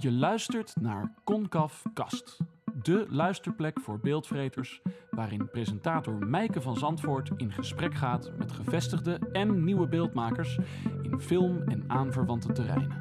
Je luistert naar Concaf Kast, de luisterplek voor beeldvreters, waarin presentator Mijke van Zandvoort in gesprek gaat met gevestigde en nieuwe beeldmakers in film- en aanverwante terreinen.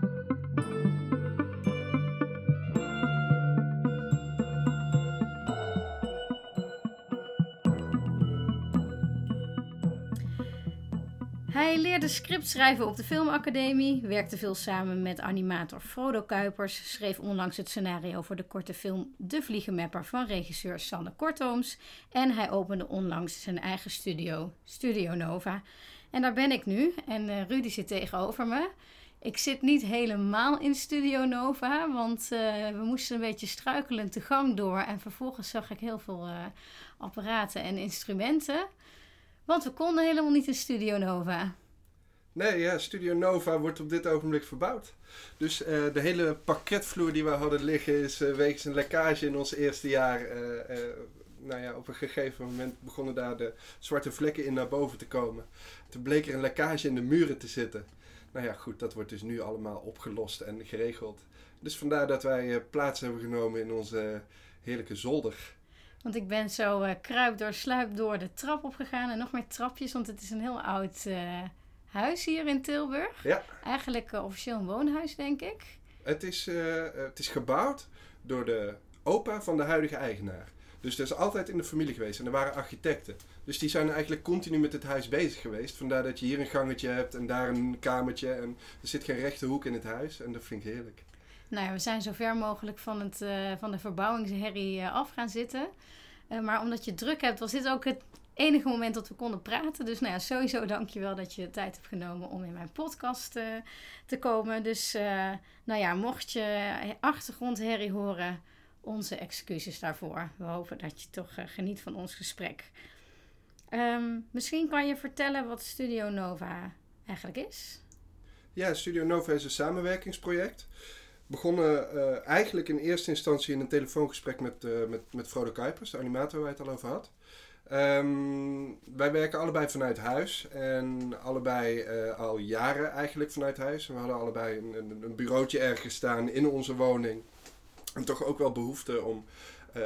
Leerde script schrijven op de Filmacademie, werkte veel samen met animator Frodo Kuipers, schreef onlangs het scenario voor de korte film De Vliegenmapper van regisseur Sanne Kortooms en hij opende onlangs zijn eigen studio, Studio Nova. En daar ben ik nu en uh, Rudy zit tegenover me. Ik zit niet helemaal in Studio Nova, want uh, we moesten een beetje struikelend de gang door en vervolgens zag ik heel veel uh, apparaten en instrumenten. Want we konden helemaal niet in Studio Nova. Nee, ja, Studio Nova wordt op dit ogenblik verbouwd. Dus uh, de hele pakketvloer die we hadden liggen is uh, wegens een lekkage in ons eerste jaar. Uh, nou ja, op een gegeven moment begonnen daar de zwarte vlekken in naar boven te komen. Toen bleek er een lekkage in de muren te zitten. Nou ja, goed, dat wordt dus nu allemaal opgelost en geregeld. Dus vandaar dat wij plaats hebben genomen in onze heerlijke zolder. Want ik ben zo kruip door, sluip door de trap opgegaan en nog meer trapjes, want het is een heel oud huis hier in Tilburg. Ja. Eigenlijk uh, officieel een woonhuis, denk ik. Het is, het is gebouwd door de opa van de huidige eigenaar. Dus dat is altijd in de familie geweest en er waren architecten. Dus die zijn eigenlijk continu met het huis bezig geweest. Vandaar dat je hier een gangetje hebt en daar een kamertje. En er zit geen rechte hoek in het huis en dat vind ik heerlijk. Nou ja, we zijn zo ver mogelijk van, het, uh, van de verbouwingsherrie af gaan zitten. Uh, maar omdat je druk hebt, was dit ook het enige moment dat we konden praten. Dus nou ja, sowieso dankjewel dat je de tijd hebt genomen om in mijn podcast te komen. Dus nou ja, mocht je achtergrondherrie horen, onze excuses daarvoor. We hopen dat je toch geniet van ons gesprek. Um, misschien kan je vertellen wat Studio Nova eigenlijk is? Ja, Studio Nova is een samenwerkingsproject begonnen eigenlijk in eerste instantie in een telefoongesprek met, met, met Frodo Kuipers, de animator waar je het al over had. Um, wij werken allebei vanuit huis en allebei uh, al jaren eigenlijk vanuit huis. We hadden allebei een, een, bureautje ergens staan in onze woning. En toch ook wel behoefte om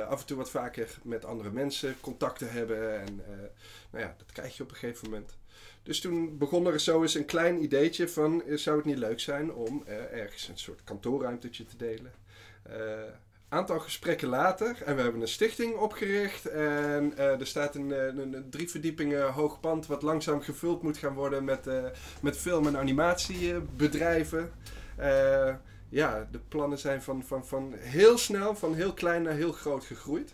af en toe wat vaker met andere mensen contact te hebben. En nou ja, dat krijg je op een gegeven moment. Dus toen begon er zo eens een klein ideetje van, zou het niet leuk zijn om ergens een soort kantoorruimtetje te delen. Aantal gesprekken later en we hebben een stichting opgericht en uh, er staat een, een, een, drie verdiepingen hoog pand wat langzaam gevuld moet gaan worden met, met film- en animatiebedrijven. ja, de plannen zijn van, van, van heel snel, van heel klein naar heel groot gegroeid.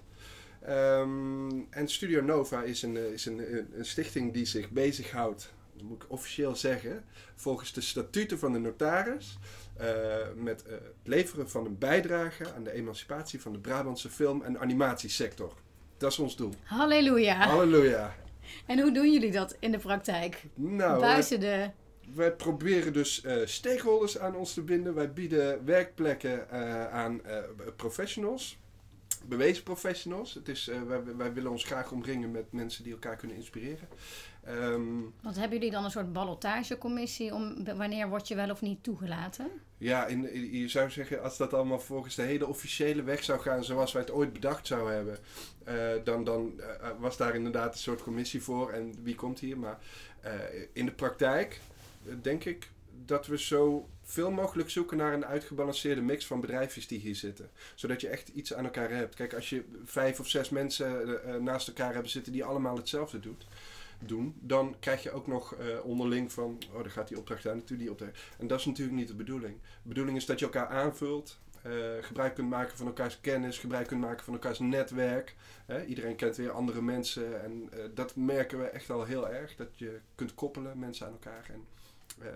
Um, en Studio Nova is, een, is een, een stichting die zich bezighoudt, moet ik officieel zeggen, volgens de statuten van de notaris, met uh, het leveren van een bijdrage aan de emancipatie van de Brabantse film- en animatiesector. Dat is ons doel. Halleluja. Halleluja. En hoe doen jullie dat in de praktijk? Nou, Buiten de... Wij proberen dus uh, stakeholders aan ons te binden. Wij bieden werkplekken aan professionals bewezen professionals. Het is, uh, wij, wij, willen ons graag omringen met mensen die elkaar kunnen inspireren. Um, Want hebben jullie dan een soort ballotagecommissie om wanneer word je wel of niet toegelaten? Ja, in, je zou zeggen, als dat allemaal volgens de hele officiële weg zou gaan zoals wij het ooit bedacht zouden hebben, uh, dan, dan uh, was daar inderdaad een soort commissie voor en wie komt hier. Maar in de praktijk denk ik dat we zo veel mogelijk zoeken naar een uitgebalanceerde mix van bedrijfjes die hier zitten. Zodat je echt iets aan elkaar hebt. Kijk, als je vijf of zes mensen uh, naast elkaar hebben zitten die allemaal hetzelfde doet, doen, dan krijg je ook nog uh, onderling van, oh, dan gaat die opdracht daar naartoe, die opdracht. En dat is natuurlijk niet de bedoeling. De bedoeling is dat je elkaar aanvult. Gebruik kunt maken van elkaars kennis, gebruik kunt maken van elkaars netwerk. Iedereen kent weer andere mensen en dat merken we echt al heel erg. Dat je kunt koppelen mensen aan elkaar. En, uh,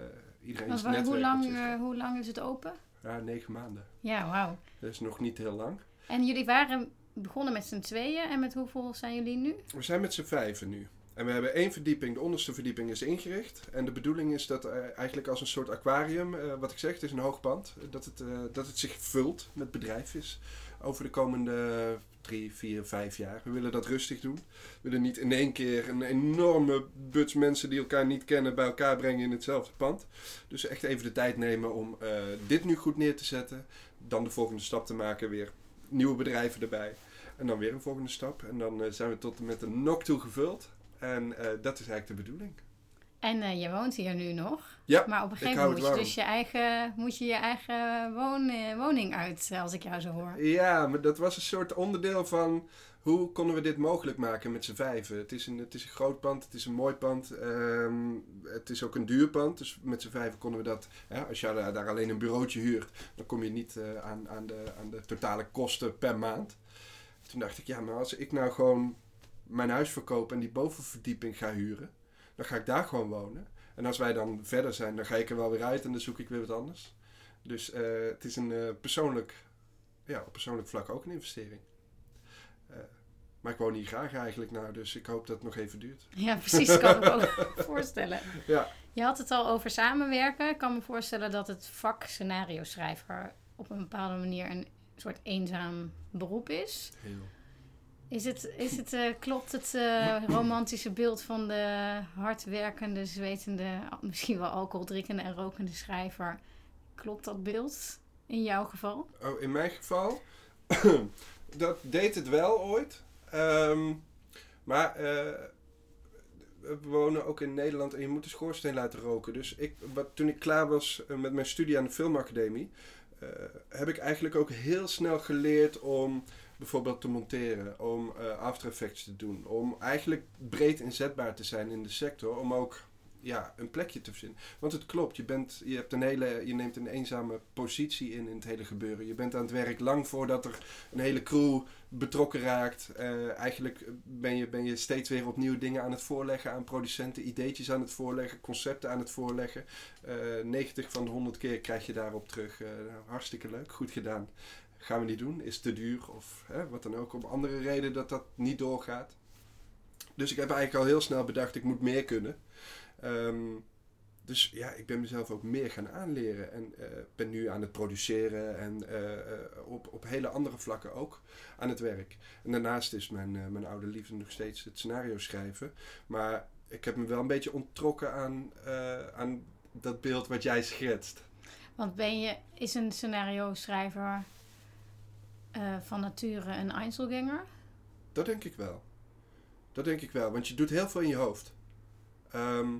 iedereen waar, hoe, lang, uh, hoe lang is het open? Ja, negen maanden. Ja, wauw. Dat is nog niet heel lang. En jullie waren begonnen met z'n tweeën. En met hoeveel zijn jullie nu? We zijn met z'n vijven nu. En we hebben één verdieping, de onderste verdieping is ingericht. En de bedoeling is dat uh, eigenlijk als een soort aquarium, uh, wat ik zeg, het is een hoog pand, dat het, uh, dat het zich vult met bedrijfjes over de komende drie, vier, vijf jaar. We willen dat rustig doen. We willen niet in één keer een enorme buts mensen die elkaar niet kennen bij elkaar brengen in hetzelfde pand. Dus echt even de tijd nemen om uh, dit nu goed neer te zetten. dan de volgende stap te maken, weer nieuwe bedrijven erbij. En dan weer een volgende stap. En dan eh, zijn we tot en met de nok toe gevuld. En eh, dat is eigenlijk de bedoeling. En eh, je woont hier nu nog. Ja, Maar op een gegeven moment moet je dus je eigen, moet je, je eigen woon, eh, woning uit, eh, als ik jou zo hoor. Ja, maar dat was een soort onderdeel van hoe konden we dit mogelijk maken met z'n vijven. Het is een, het is een groot pand, het is een mooi pand, ehm, het is ook een duur pand. Dus met z'n vijven konden we dat, ja, als je daar, alleen een bureautje huurt, dan kom je niet aan, aan, de, aan de totale kosten per maand. Toen dacht ik, ja, maar als ik nou gewoon mijn huis verkoop en die bovenverdieping ga huren, dan ga ik daar gewoon wonen. En als wij dan verder zijn, dan ga ik er wel weer uit en dan zoek ik weer wat anders. Dus eh, het is een eh, persoonlijk, ja, op persoonlijk vlak ook een investering. Eh, maar ik woon hier graag eigenlijk nou, dus ik hoop dat het nog even duurt. Ja, precies, kan ik me ook voorstellen. Ja. Je had het al over samenwerken. Ik kan me voorstellen dat het vak scenario schrijver op een bepaalde manier een soort eenzaam beroep is. Heel. Is het, is het, eh, klopt het eh, romantische beeld van de hardwerkende, zwetende, misschien wel alcoholdrinkende en rokende schrijver? Klopt dat beeld in jouw geval? Oh, in mijn geval, dat deed het wel ooit. Ehm, maar eh, we wonen ook in Nederland en je moet de schoorsteen laten roken. Dus ik, wat, toen ik klaar was met mijn studie aan de filmacademie, heb ik eigenlijk ook heel snel geleerd om bijvoorbeeld te monteren, om eh, After Effects te doen, om eigenlijk breed inzetbaar te zijn in de sector, om ook ja, een plekje te vinden. Want het klopt, je, bent, je, hebt een hele, je neemt een eenzame positie in in het hele gebeuren. Je bent aan het werk lang voordat er een hele crew betrokken raakt. Eh, eigenlijk ben je, ben je steeds weer opnieuw dingen aan het voorleggen aan producenten, ideetjes aan het voorleggen, concepten aan het voorleggen. Eh 90 van de 100 keer krijg je daarop terug. eh, hartstikke leuk, goed gedaan. Gaan we niet doen, is te duur of hè, wat dan ook. Om andere reden dat dat niet doorgaat. Dus ik heb eigenlijk al heel snel bedacht, ik moet meer kunnen. Ehm, dus ja, ik ben mezelf ook meer gaan aanleren. En eh, ben nu aan het produceren en eh, eh, op, op hele andere vlakken ook aan het werk. En daarnaast is mijn, mijn oude liefde nog steeds het scenario schrijven. Maar ik heb me wel een beetje onttrokken aan, aan dat beeld wat jij schetst. Want ben je, is een scenario schrijver eh, van nature een Einzelganger? Dat denk ik wel. Dat denk ik wel, want je doet heel veel in je hoofd. Ehm,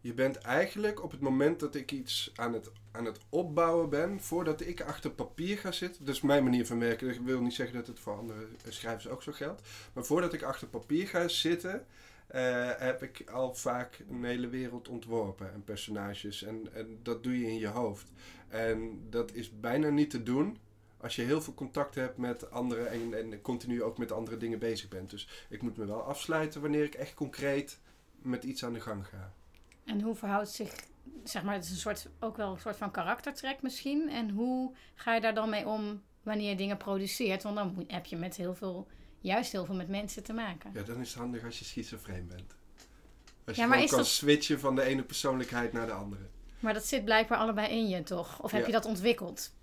je bent eigenlijk op het moment dat ik iets aan het, aan het opbouwen ben, voordat ik achter papier ga zitten, dat is mijn manier van werken, ik wil niet zeggen dat het voor andere schrijvers ook zo geldt, maar voordat ik achter papier ga zitten, eh, heb ik al vaak een hele wereld ontworpen en personages en, en dat doe je in je hoofd. En dat is bijna niet te doen als je heel veel contact hebt met anderen en, en continu ook met andere dingen bezig bent. Dus ik moet me wel afsluiten wanneer ik echt concreet met iets aan de gang ga. En hoe verhoudt zich, zeg maar, het is een soort, ook wel een soort van karaktertrek misschien. En hoe ga je daar dan mee om wanneer je dingen produceert? Want dan moet, heb je met heel veel, juist heel veel met mensen te maken. Ja, dan is het handig als je schizofreen bent. Als je Ja, maar gewoon is kan dat- switchen van de ene persoonlijkheid naar de andere. Maar dat zit blijkbaar allebei in je, toch? Of heb Ja. je dat ontwikkeld?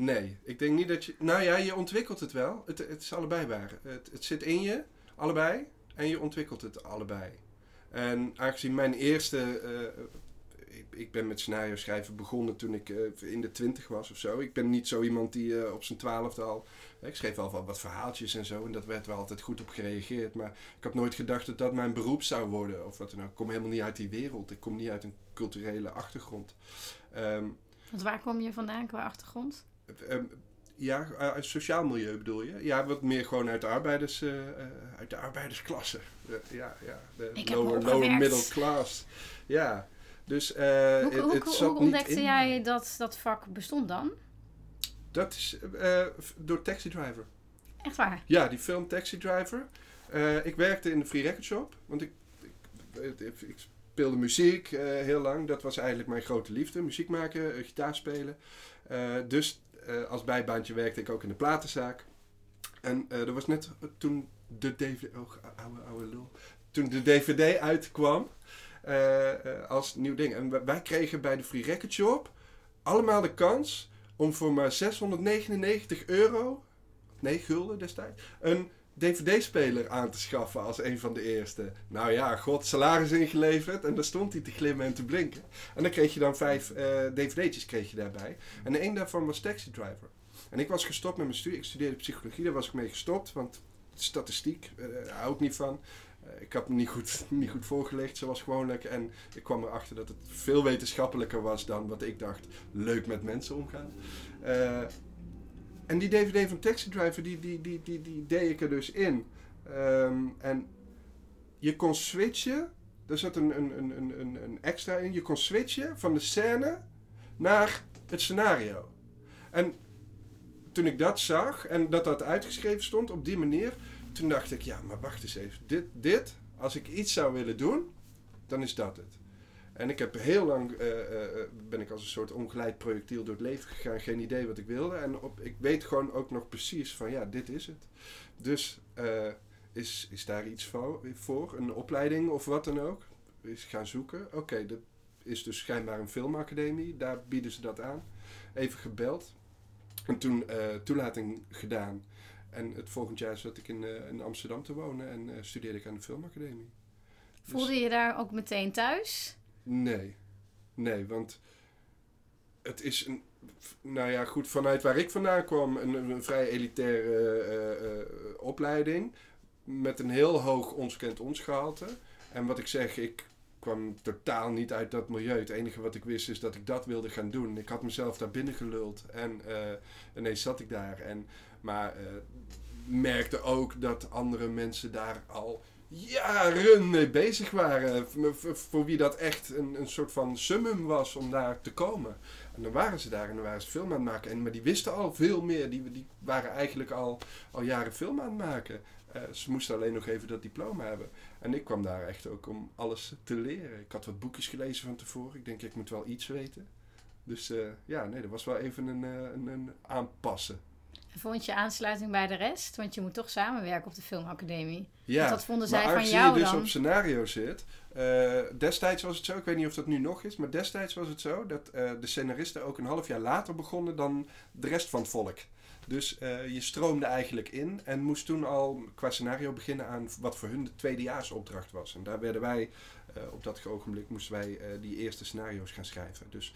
Nee, ik denk niet dat je... Nou ja, je ontwikkelt het wel. Het, het is allebei waar. Het, het zit in je, allebei. En je ontwikkelt het allebei. En aangezien mijn eerste... eh, ik, ik ben met scenario schrijven begonnen toen ik eh, in de twintig was of zo. Ik ben niet zo iemand die eh, op zijn twaalfde al... Ik schreef wel wat, wat verhaaltjes en zo. En dat werd wel altijd goed op gereageerd. Maar ik had nooit gedacht dat dat mijn beroep zou worden. Of wat dan ook. Ik kom helemaal niet uit die wereld. Ik kom niet uit een culturele achtergrond. Ehm, Want waar kom je vandaan qua achtergrond? Ehm, ja, eh, uit sociaal milieu bedoel je? Ja, wat meer gewoon uit de, arbeiders, eh, eh, uit de arbeidersklasse. Ja, ja, de Ik lower, lower middle class. Ja, dus eh, Hoe, het, hoe, het ontdekte in jij dat dat vak bestond dan? Dat is door Taxi Driver. Echt waar? Ja, die film Taxi Driver. Ik werkte in de Free Record Shop, want ik, ik, ik, ik speelde muziek heel lang. Dat was eigenlijk mijn grote liefde. Muziek maken, gitaar spelen. Dus als bijbaantje werkte ik ook in de platenzaak. En eh, er was net toen de DVD... Oh, lul. Toen de DVD uitkwam eh, eh, als nieuw ding. En wij- wij kregen bij de Free Record Shop allemaal de kans om voor maar 699 euro... Nee, gulden destijds. Een DVD-speler aan te schaffen als een van de eerste. Nou ja, god, salaris ingeleverd en daar stond hij te glimmen en te blinken. En dan kreeg je dan vijf uh, DVD'tjes kreeg je daarbij. En één daarvan was Taxi Driver. En ik was gestopt met mijn studie. Ik studeerde psychologie, daar was ik mee gestopt, want statistiek, uh, hou ik niet van. Uh, ik had me niet goed, niet goed voorgelegd zoals gewoonlijk. En ik kwam erachter dat het veel wetenschappelijker was dan wat ik dacht. Leuk met mensen omgaan. En die DVD van Taxi Driver, die, die, die, die, die deed ik er dus in. Um, en je kon switchen. Er zat een, een, een, een, een extra in. Je kon switchen van de scène naar het scenario. En toen ik dat zag en dat dat uitgeschreven stond op die manier, toen dacht ik, ja, maar wacht eens even. Dit, dit als ik iets zou willen doen, dan is dat het. En ik heb heel lang, uh, uh, ben ik als een soort ongeleid projectiel door het leven gegaan. Geen idee wat ik wilde. En op, ik weet gewoon ook nog precies van, ja, dit is het. Dus uh, is, is daar iets voor, voor? Een opleiding of wat dan ook? Is gaan zoeken. Oké, okay, dat is dus schijnbaar een filmacademie. Daar bieden ze dat aan. Even gebeld. En toen toelating gedaan. En het volgend jaar zat ik in, in Amsterdam te wonen en studeerde ik aan de filmacademie. Voelde dus, je daar ook meteen thuis? Nee. Nee, want het is een. Nou ja, goed, vanuit waar ik vandaan kwam, een, een vrij elitaire uh, uh, opleiding. Met een heel hoog ons kent ons gehalte. En wat ik zeg, ik kwam totaal niet uit dat milieu. Het enige wat ik wist is dat ik dat wilde gaan doen. Ik had mezelf daar binnen geluld. En uh, ineens zat ik daar. En, maar merkte ook dat andere mensen daar al jaren mee bezig waren. Voor wie dat echt een, een soort van summum was om daar te komen. En dan waren ze daar en dan waren ze film aan het maken. En, maar die wisten al veel meer. Die, die waren eigenlijk al, al jaren film aan het maken. Uh, ze moesten alleen nog even dat diploma hebben. En ik kwam daar echt ook om alles te leren. Ik had wat boekjes gelezen van tevoren. Ik denk, ik moet wel iets weten. Dus uh, ja, nee, dat was wel even een, uh, een, een aanpassen. Vond je aansluiting bij de rest? Want je moet toch samenwerken op de filmacademie. Ja, dat vonden zij van jou je dus dan? op scenario zit. Uh, destijds was het zo, ik weet niet of dat nu nog is, maar destijds was het zo dat uh, de scenaristen ook een half jaar later begonnen dan de rest van het volk. Dus uh, je stroomde eigenlijk in en moest toen al qua scenario beginnen aan wat voor hun de tweedejaarsopdracht was. En daar werden wij, op dat ogenblik moesten wij die eerste scenario's gaan schrijven. Dus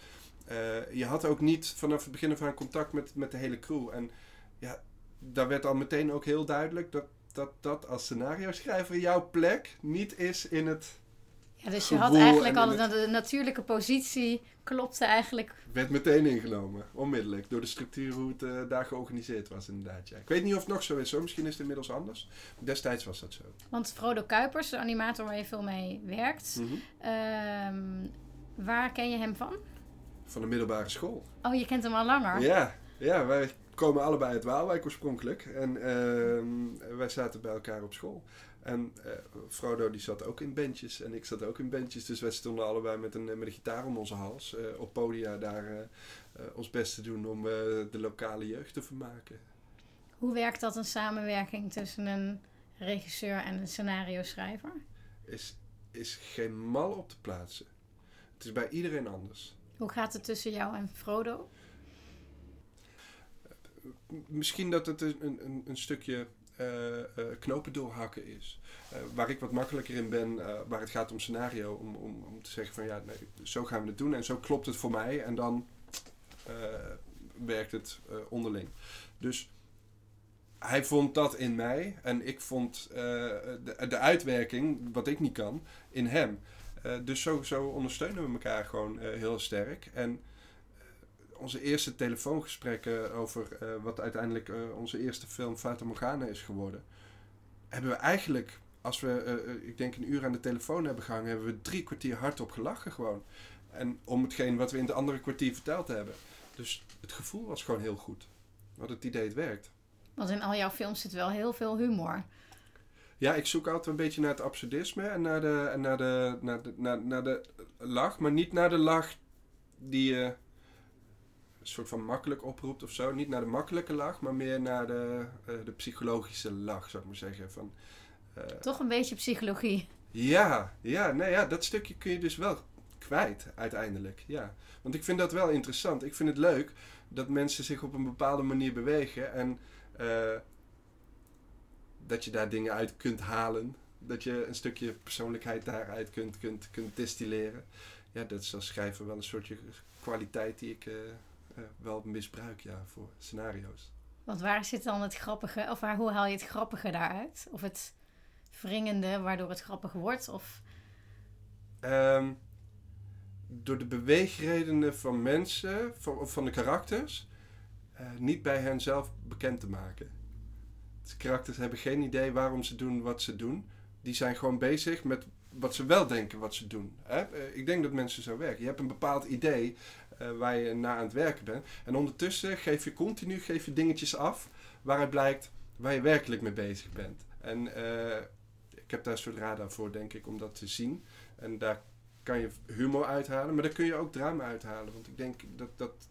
je had ook niet vanaf het begin af aan contact met, met de hele crew. En ja, daar werd al meteen ook heel duidelijk dat dat, dat als scenario schrijver jouw plek niet is in het. Ja, dus je had eigenlijk al het... de natuurlijke positie, klopte eigenlijk. Werd meteen ingenomen, onmiddellijk, door de structuur hoe het uh, daar georganiseerd was, inderdaad. Ja. Ik weet niet of het nog zo is, hoor. misschien is het inmiddels anders. Destijds was dat zo. Want Frodo Kuipers, de animator waar je veel mee werkt, mm -hmm. waar ken je hem van? Van de middelbare school. Oh, je kent hem al langer? Ja, ja wij komen allebei uit Waalwijk oorspronkelijk. En uh, wij zaten bij elkaar op school. En uh, Frodo die zat ook in bandjes en ik zat ook in bandjes. Dus wij stonden allebei met een, met een gitaar om onze hals. Uh, op podia daar ons best te doen om de lokale jeugd te vermaken. Hoe werkt dat een samenwerking tussen een regisseur en een scenario schrijver? Is, is geen mal op te plaatsen. Het is bij iedereen anders. Hoe gaat het tussen jou en Frodo? Misschien dat het een, een, een stukje uh, knopen doorhakken is. Uh, waar ik wat makkelijker in ben, waar het gaat om scenario, om, om, om te zeggen van ja, nee, zo gaan we het doen en zo klopt het voor mij en dan werkt het onderling. Dus hij vond dat in mij en ik vond de, de, uitwerking, wat ik niet kan, in hem. dus zo, zo ondersteunen we elkaar gewoon heel sterk. En onze eerste telefoongesprekken over uh, wat uiteindelijk uh, onze eerste film Fata Morgana is geworden, hebben we eigenlijk, als we, uh, ik denk een uur aan de telefoon hebben gehangen, hebben we drie kwartier hardop gelachen gewoon. En om hetgeen wat we in de andere kwartier verteld hebben. Dus het gevoel was gewoon heel goed. Wat het idee het werkt. Want in al jouw films zit wel heel veel humor. Ja, ik zoek altijd een beetje naar het absurdisme en naar de, en naar de, naar de, naar, naar de lach, maar niet naar de lach die je soort van makkelijk oproept of zo. Niet naar de makkelijke lach, maar meer naar de, uh, de psychologische lach, zou ik maar zeggen. Van, uh, Toch een beetje psychologie. Ja, ja, nee, ja, dat stukje kun je dus wel kwijt uiteindelijk. Ja. Want ik vind dat wel interessant. Ik vind het leuk dat mensen zich op een bepaalde manier bewegen en uh, dat je daar dingen uit kunt halen. Dat je een stukje persoonlijkheid daaruit kunt, kunt, kunt distilleren. Ja, dat is als schrijver wel een soortje kwaliteit die ik eh, eh, wel misbruik ja, voor scenario's. Want waar zit dan het grappige, of waar, hoe haal je het grappige daaruit? Of het wringende waardoor het grappig wordt? Of... Ehm, door de beweegredenen van mensen, van, van de karakters, eh, niet bij hen zelf bekend te maken. De karakters hebben geen idee waarom ze doen wat ze doen. Die zijn gewoon bezig met wat ze wel denken wat ze doen. Hè? Eh, ik denk dat mensen zo werken. Je hebt een bepaald idee waar je na aan het werken bent. En ondertussen geef je continu geef je dingetjes af waaruit blijkt waar je werkelijk mee bezig bent. En ik heb daar een soort radar voor, denk ik, om dat te zien. En daar kan je humor uithalen, maar daar kun je ook drama uithalen. Want ik denk dat dat,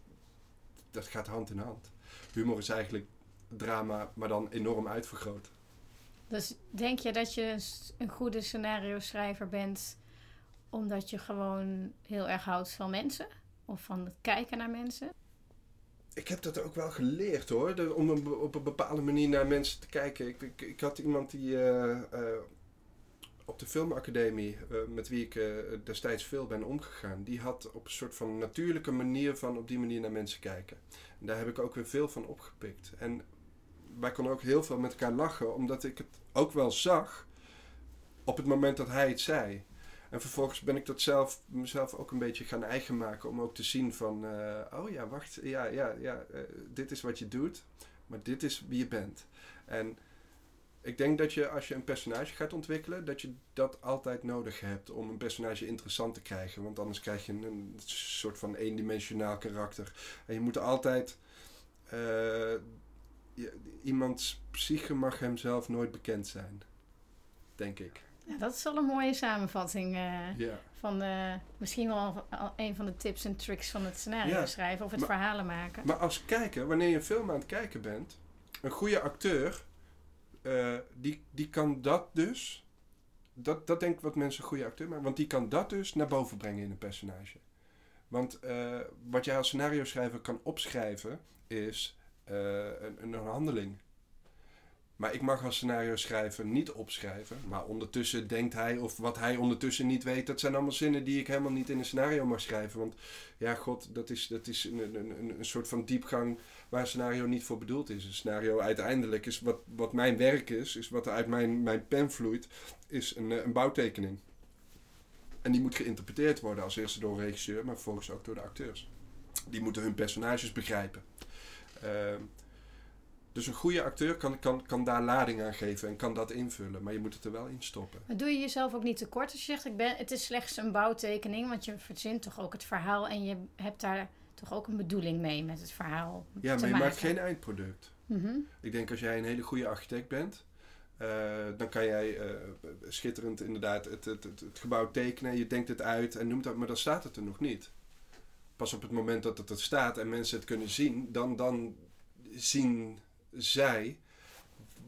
dat gaat hand in hand. Humor is eigenlijk drama, maar dan enorm uitvergroot. Dus denk je dat je een goede scenario schrijver bent omdat je gewoon heel erg houdt van mensen? Of van het kijken naar mensen? Ik heb dat ook wel geleerd hoor. om op een bepaalde manier naar mensen te kijken. Ik, ik, had iemand die uh, uh, op de filmacademie, uh, met wie ik destijds veel ben omgegaan, die had op een soort van natuurlijke manier van op die manier naar mensen kijken. En daar heb ik ook weer veel van opgepikt. En wij konden ook heel veel met elkaar lachen, omdat ik het ook wel zag op het moment dat hij het zei. En vervolgens ben ik dat zelf mezelf ook een beetje gaan eigen maken om ook te zien van, uh, oh ja, wacht, ja, ja, ja, uh, dit is wat je doet, maar dit is wie je bent. En ik denk dat je als je een personage gaat ontwikkelen, dat je dat altijd nodig hebt om een personage interessant te krijgen. Want anders krijg je een, soort van eendimensionaal karakter. En je moet altijd. Uh, iemands psyche mag hem zelf nooit bekend zijn. Denk ik. Ja, dat is wel een mooie samenvatting uh, van uh, misschien wel een van de tips en tricks van het scenario schrijven of het verhalen maken. Maar als kijker, wanneer je een film aan het kijken bent, een goede acteur uh, die, die kan dat dus. Dat, dat denk ik wat mensen een goede acteur maken. Want die kan dat dus naar boven brengen in een personage. Want uh, wat jij als scenario schrijver kan opschrijven is een, een handeling. Maar ik mag als scenario schrijver niet opschrijven. Maar ondertussen denkt hij, of wat hij ondertussen niet weet, dat zijn allemaal zinnen die ik helemaal niet in een scenario mag schrijven. Want ja, god, dat is, dat is een, een, een soort van diepgang waar een scenario niet voor bedoeld is. Een scenario uiteindelijk is wat, wat mijn werk is, is wat er uit mijn, mijn pen vloeit, is een, een bouwtekening. En die moet geïnterpreteerd worden als eerste door een regisseur, maar vervolgens ook door de acteurs. Die moeten hun personages begrijpen. Uh, dus een goede acteur kan, kan, kan daar lading aan geven en kan dat invullen, maar je moet het er wel in stoppen. Maar doe je jezelf ook niet tekort als je zegt, ik ben, het is slechts een bouwtekening, want je verzint toch ook het verhaal en je hebt daar toch ook een bedoeling mee met het verhaal. Ja, maar je maakt geen eindproduct. Mm Ik denk als jij een hele goede architect bent, uh, dan kan jij uh, schitterend inderdaad het, het, het, het, gebouw tekenen, je denkt het uit en noemt dat, maar dan staat het er nog niet. Pas op het moment dat het er staat en mensen het kunnen zien, dan, dan zien zij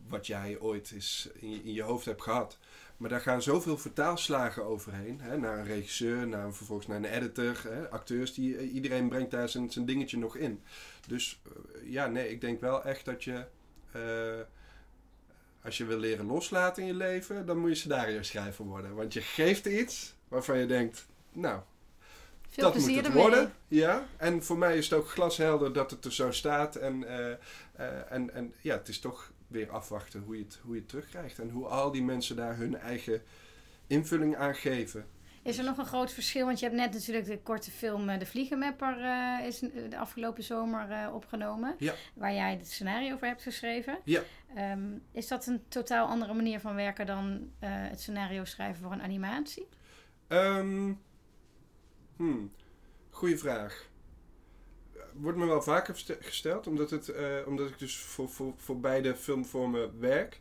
wat jij ooit is in, je, in je hoofd hebt gehad. Maar daar gaan zoveel vertaalslagen overheen. Hè, naar een regisseur, naar vervolgens naar een editor, hè, acteurs. Die, eh, iedereen brengt daar zijn, zijn dingetje nog in. Dus uh, ja, nee, ik denk wel echt dat je... Uh, als je wil leren loslaten in je leven, dan moet je scenario schrijver worden. Want je geeft iets waarvan je denkt, nou, Veel dat moet het ermee. worden. Ja, en voor mij is het ook glashelder dat het er zo staat. En, uh, uh, en, en ja, het is toch weer afwachten hoe je, het, hoe je het terugkrijgt. En hoe al die mensen daar hun eigen invulling aan geven. Is er nog een groot verschil? Want je hebt net natuurlijk de korte film De Vliegenmapper uh, is de afgelopen zomer uh, opgenomen. Ja. Waar jij het scenario over hebt geschreven. Ja. Um, is dat een totaal andere manier van werken dan uh, het scenario schrijven voor een animatie? Um, hmm, goeie vraag wordt me wel vaker gesteld, omdat, het, uh, omdat ik dus voor, voor, voor beide filmvormen werk.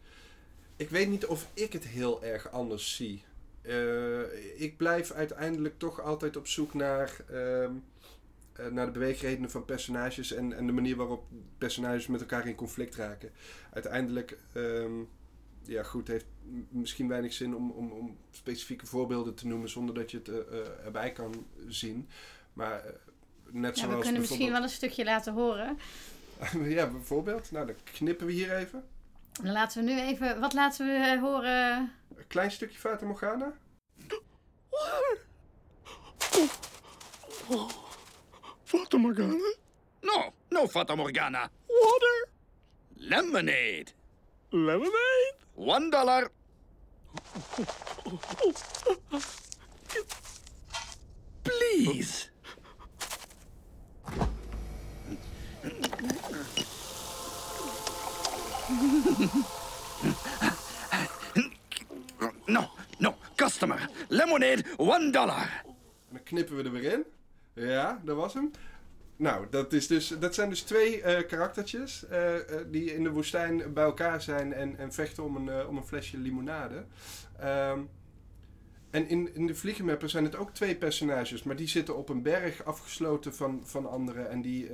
Ik weet niet of ik het heel erg anders zie. Uh, ik blijf uiteindelijk toch altijd op zoek naar, uh, uh, naar de beweegredenen van personages en, en de manier waarop personages met elkaar in conflict raken. Uiteindelijk, um, ja goed, heeft misschien weinig zin om, om, om specifieke voorbeelden te noemen zonder dat je het erbij kan zien. Maar net ja, zoals we kunnen misschien wel een stukje laten horen. ja, bijvoorbeeld. Nou, dan knippen we hier even. Dan laten we nu even... Wat laten we eh, horen? Een klein stukje Fata Morgana. Fata Morgana? No, no Fata Morgana. Water? Lemonade. Lemonade? One dollar. Please. No, no, customer. Lemonade, one dollar. En dan knippen we er weer in. Ja, dat was hem. Nou, dat, is dus, dat zijn dus twee eh, karaktertjes eh, eh, die in de woestijn bij elkaar zijn en, en vechten om een, om een flesje limonade. Ehm, en in, in de Vliegenmapper zijn het ook twee personages, maar die zitten op een berg afgesloten van, van anderen en, die,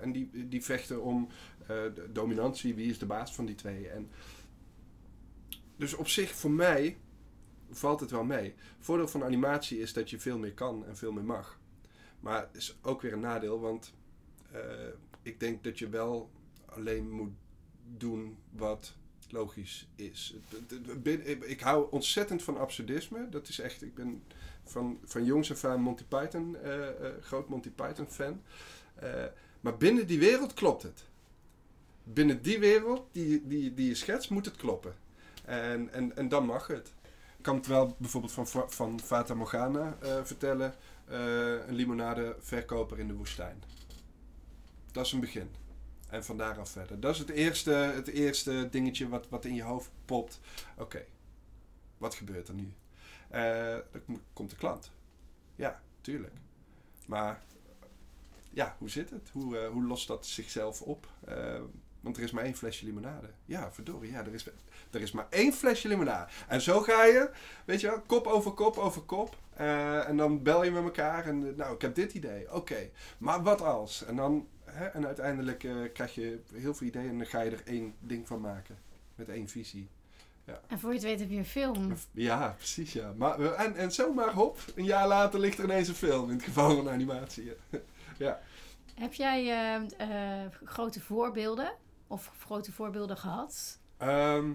en die, die vechten om dominantie, wie is de baas van die twee. En dus op zich, voor mij, valt het wel mee. Voordeel van animatie is dat je veel meer kan en veel meer mag. Maar het is ook weer een nadeel, want eh, ik denk dat je wel alleen moet doen wat logisch is. Ik hou ontzettend van absurdisme. Dat is echt, ik ben van, van jongs af aan Monty Python, eh, eh, groot Monty Python fan. Maar binnen die wereld klopt het. Binnen die wereld die, die, die je schetst, moet het kloppen. En, en, en dan mag het. Ik kan het wel bijvoorbeeld van, Va- van Fata Morgana vertellen. Eh, een limonadeverkoper in de woestijn. Dat is een begin. En van daaraf verder. Dat is het eerste, het eerste dingetje wat, wat in je hoofd popt. Oké, wat gebeurt er nu? Eh, dan kom- komt de klant. Ja, tuurlijk. Maar ja, hoe zit het? Hoe, eh, hoe lost dat zichzelf op? Want er is maar één flesje limonade. Ja, verdorie. Ja, er is, er is maar één flesje limonade. En zo ga je, weet je wel, kop over kop over kop. Eh, en dan bel je met elkaar en eh, nou, ik heb dit idee. Oké, maar wat als? En dan, hè, en uiteindelijk eh, krijg je heel veel ideeën en dan ga je er één ding van maken. Met één visie. En voor je het weet heb je een film. Ja, precies ja. Maar, en, en zomaar hop, een jaar later ligt er ineens een film. In het geval van animatie. ja. Heb jij grote voorbeelden? Of grote voorbeelden gehad? Ehm,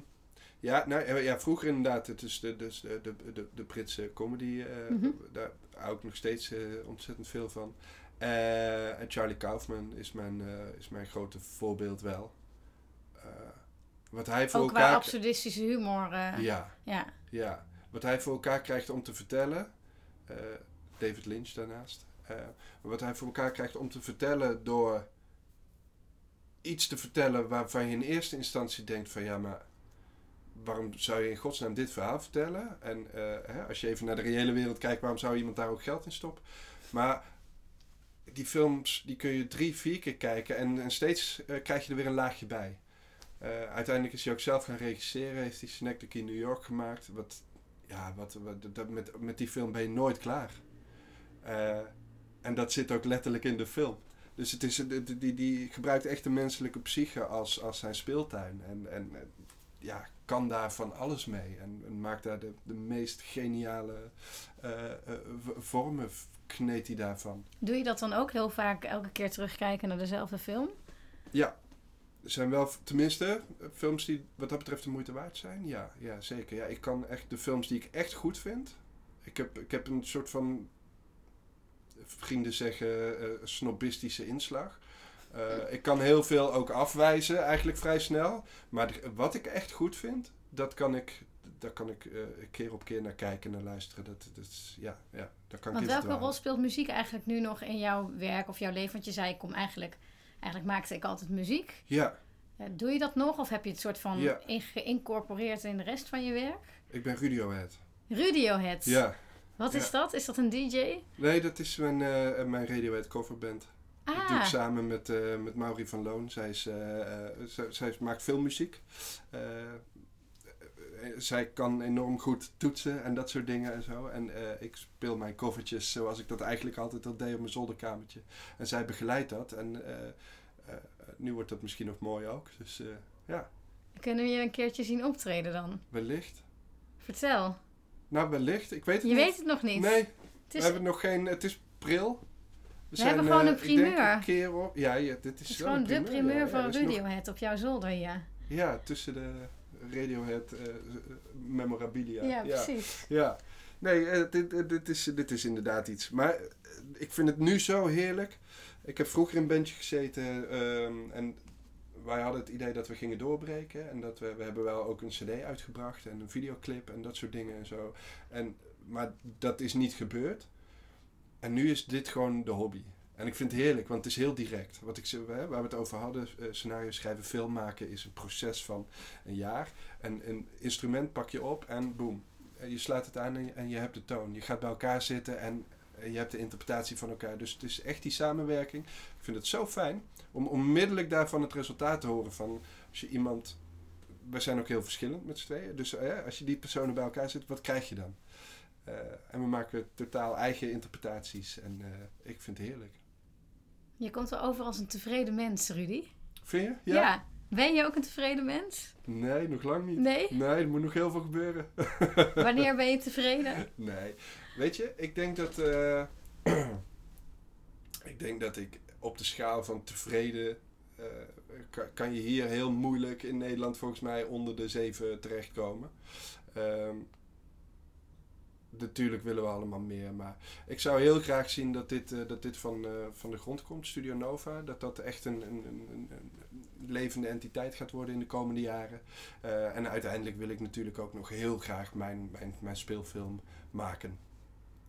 ja, nou, eh, ja, vroeger inderdaad. Het is de, dus de, de, de, de Britse comedy. eh, Mhm. Daar hou ik nog steeds eh, ontzettend veel van. En Charlie Kaufman is mijn, is mijn grote voorbeeld wel. Wat hij voor Ook qua elkaar... absurdistische humor. Ja, ja. ja. Wat hij voor elkaar krijgt om te vertellen. David Lynch daarnaast. wat hij voor elkaar krijgt om te vertellen door iets te vertellen waarvan je in eerste instantie denkt van ja, maar waarom zou je in godsnaam dit verhaal vertellen? En eh, hè, als je even naar de reële wereld kijkt, waarom zou iemand daar ook geld in stoppen? Maar die films die kun je drie, vier keer kijken en, en steeds eh, krijg je er weer een laagje bij. Eh, uiteindelijk is hij ook zelf gaan regisseren, heeft hij Synecdoche in New York gemaakt. Wat, ja, wat, wat, dat, met, met die film ben je nooit klaar. En dat zit ook letterlijk in de film. Dus het is, die, die, die gebruikt echt de menselijke psyche als, als zijn speeltuin. En, en ja, kan daar van alles mee. En, en maakt daar de, de meest geniale eh, v- vormen, kneedt hij daarvan. Doe je dat dan ook heel vaak elke keer terugkijken naar dezelfde film? Ja, er zijn wel, tenminste, eh, films die wat dat betreft de moeite waard zijn. Ja, ja zeker. Ja, ik kan echt de films die ik echt goed vind. Ik heb, ik heb een soort van, vrienden zeggen, eh, snobistische inslag. Eh, ik kan heel veel ook afwijzen, eigenlijk vrij snel. Maar wat ik echt goed vind, dat kan ik, daar kan ik eh, keer op keer naar kijken en naar luisteren. Dat, dat is, ja, ja, daar kan Want welke rol speelt muziek eigenlijk nu nog in jouw werk of jouw leven? Want je zei, ik kom eigenlijk, eigenlijk maakte ik altijd muziek. Ja, Doe je dat nog of heb je het soort van Ja. in- geïncorporeerd in de rest van je werk? ik ben Radiohead. Radiohead. Ja. Wat Ja. is dat? Is dat een DJ? Nee, dat is mijn, eh, mijn Radiohead coverband. Dat doe ik Ah, samen met, eh met Maurie van Loon. Zij, is, zij, zij maakt filmmuziek. Zij kan enorm goed toetsen en dat soort dingen en zo. En ik speel mijn covertjes zoals ik dat eigenlijk altijd al deed op mijn zolderkamertje. En zij begeleidt dat. En nu wordt dat misschien nog mooi ook. Dus ja, kunnen we je een keertje zien optreden dan? wellicht. Vertel. Nou, wellicht. Ik weet het Je niet. weet het nog niet. Nee, Het we is, hebben nog geen... Het is pril. We hebben gewoon eh, een ik denk primeur. een keer op. Ja, ja, dit is, het is wel gewoon een de primeur ja. van Er is nog- Radiohead op jouw zolder, ja. Ja, tussen de Radiohead eh, eh, memorabilia. Ja, precies. Ja, nee, eh, dit, dit, dit is, dit is inderdaad iets. Maar eh, ik vind het nu zo heerlijk. Ik heb vroeger in een bandje gezeten ehm, en wij hadden het idee dat we gingen doorbreken. En dat we, we hebben wel ook een cd uitgebracht en een videoclip en dat soort dingen en zo. En, maar dat is niet gebeurd. En nu is dit gewoon de hobby. En ik vind het heerlijk, want het is heel direct. Wat ik, waar we het over hadden, eh, scenario schrijven, film maken is een proces van een jaar. En een instrument pak je op en boem. En je slaat het aan en je, hebt de toon. Je gaat bij elkaar zitten en eh, je hebt de interpretatie van elkaar. Dus het is echt die samenwerking. Ik vind het zo fijn om onmiddellijk daarvan het resultaat te horen. Van als je iemand. We zijn ook heel verschillend met z'n tweeën. Dus eh, als je die personen bij elkaar zet, wat krijg je dan? Eh, en we maken totaal eigen interpretaties. En eh, ik vind het heerlijk. Je komt er over als een tevreden mens, Rudy. Vind je? Ja. Ben je ook een tevreden mens? Nee, nog lang niet. Nee? Nee, er moet nog heel veel gebeuren. Wanneer ben je tevreden? Nee. Weet je, ik denk dat. eh, ik denk dat ik op de schaal van tevreden. eh, kan, je hier heel moeilijk in Nederland volgens mij onder de zeven terechtkomen. Ehm, natuurlijk willen we allemaal meer, maar ik zou heel graag zien dat dit, eh, dat dit van, van de grond komt, Studio Nova. Dat dat echt een, een, een, levende entiteit gaat worden in de komende jaren. En uiteindelijk wil ik natuurlijk ook nog heel graag mijn, mijn, mijn speelfilm maken.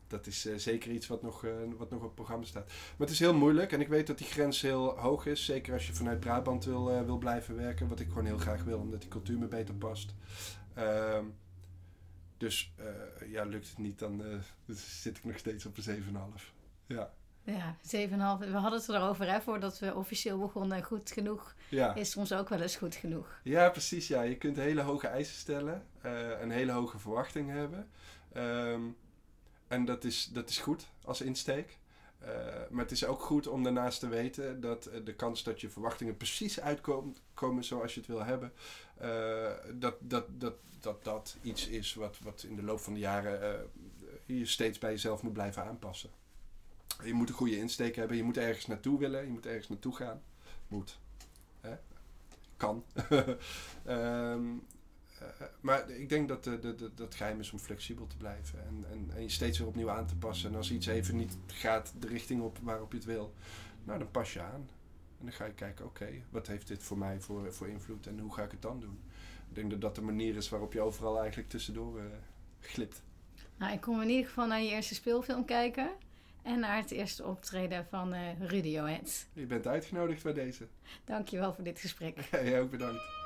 Dat is eh, zeker iets wat nog, eh, wat nog op het programma staat. Maar het is heel moeilijk en ik weet dat die grens heel hoog is. Zeker als je vanuit Brabant wil, eh, wil blijven werken. Wat ik gewoon heel graag wil, omdat die cultuur me beter past. Ehm, dus ja, lukt het niet, dan zit ik nog steeds op een 7,5. Ja. Ja, 7,5. We hadden het erover, hè, voordat we officieel begonnen. Goed genoeg Ja. is soms ook wel eens goed genoeg. ja, precies. Ja. Je kunt hele hoge eisen stellen. eh en hele hoge verwachtingen hebben. Ehm, en dat is, dat is goed als insteek. Eh, maar het is ook goed om daarnaast te weten dat eh, de kans dat je verwachtingen precies uitkomen komen zoals je het wil hebben, eh, dat, dat, dat, dat dat iets is wat, wat in de loop van de jaren je steeds bij jezelf moet blijven aanpassen. Je moet een goede insteek hebben, je moet ergens naartoe willen, je moet ergens naartoe gaan. Moet. Hè? Kan. Eh, maar ik denk dat de, de, de, dat het geheim is om flexibel te blijven en, en, en je steeds weer opnieuw aan te passen. En als iets even niet gaat de richting op waarop je het wil, nou dan pas je aan. En dan ga je kijken, oké, wat heeft dit voor mij voor, voor invloed en hoe ga ik het dan doen? Ik denk dat dat de manier is waarop je overal eigenlijk tussendoor eh, glipt. Nou, ik kom in ieder geval naar je eerste speelfilm kijken. En naar het eerste optreden van eh Radiohead. Je bent uitgenodigd bij deze. Dankjewel voor dit gesprek. Jij ook bedankt.